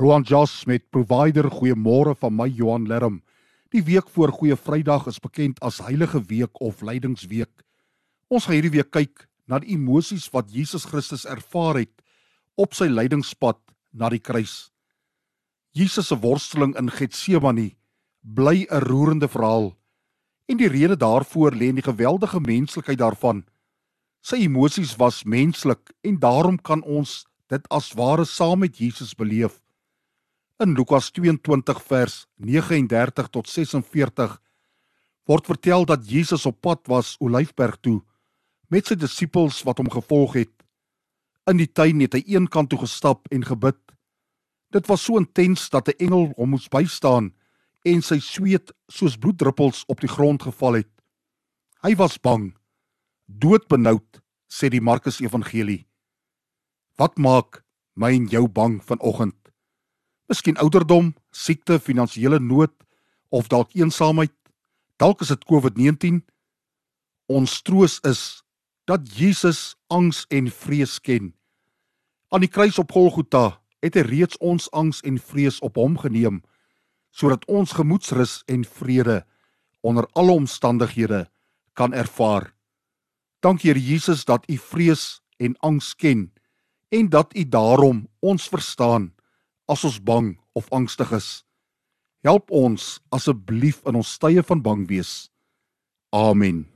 Roan Jas met Provider Goeiemôre van my Johan Lerm. Die week voor Goeie Vrydag is bekend as Heilige Week of Lydingsweek. Ons gaan hierdie week kyk na die emosies wat Jesus Christus ervaar het op sy lydingspad na die kruis. Jesus se worsteling in Getsemane bly 'n roerende verhaal. En die rede daarvoor lê in die geweldige menslikheid daarvan. Sy emosies was menslik en daarom kan ons dit as ware saam met Jesus beleef. In Lukas 22 vers 39 tot 46 word vertel dat Jesus op pad was Olyfberg toe met sy disippels wat hom gevolg het. In die tuin het hy eenkant toe gestap en gebid. Dit was so intens dat 'n engel hom moes bystaan en sy sweet soos bloeddruppels op die grond geval het. Hy was bang, doodbenoud, sê die Markus Evangelie. Wat maak my en jou bang vanoggend? Miskien ouderdom, siekte, finansiële nood of dalk eensaamheid. Dalk is dit COVID-19. Ons troos is dat Jesus angs en vrees ken. Aan die kruis op Golgotha het hy reeds ons angs en vrees op hom geneem sodat ons gemoedsrus en vrede onder alle omstandighede kan ervaar. Dankie Here Jesus dat U vrees en angs ken en dat U daarom ons verstaan as ons bang of angstig is. Help ons asseblief in ons tye van bang wees. Amen.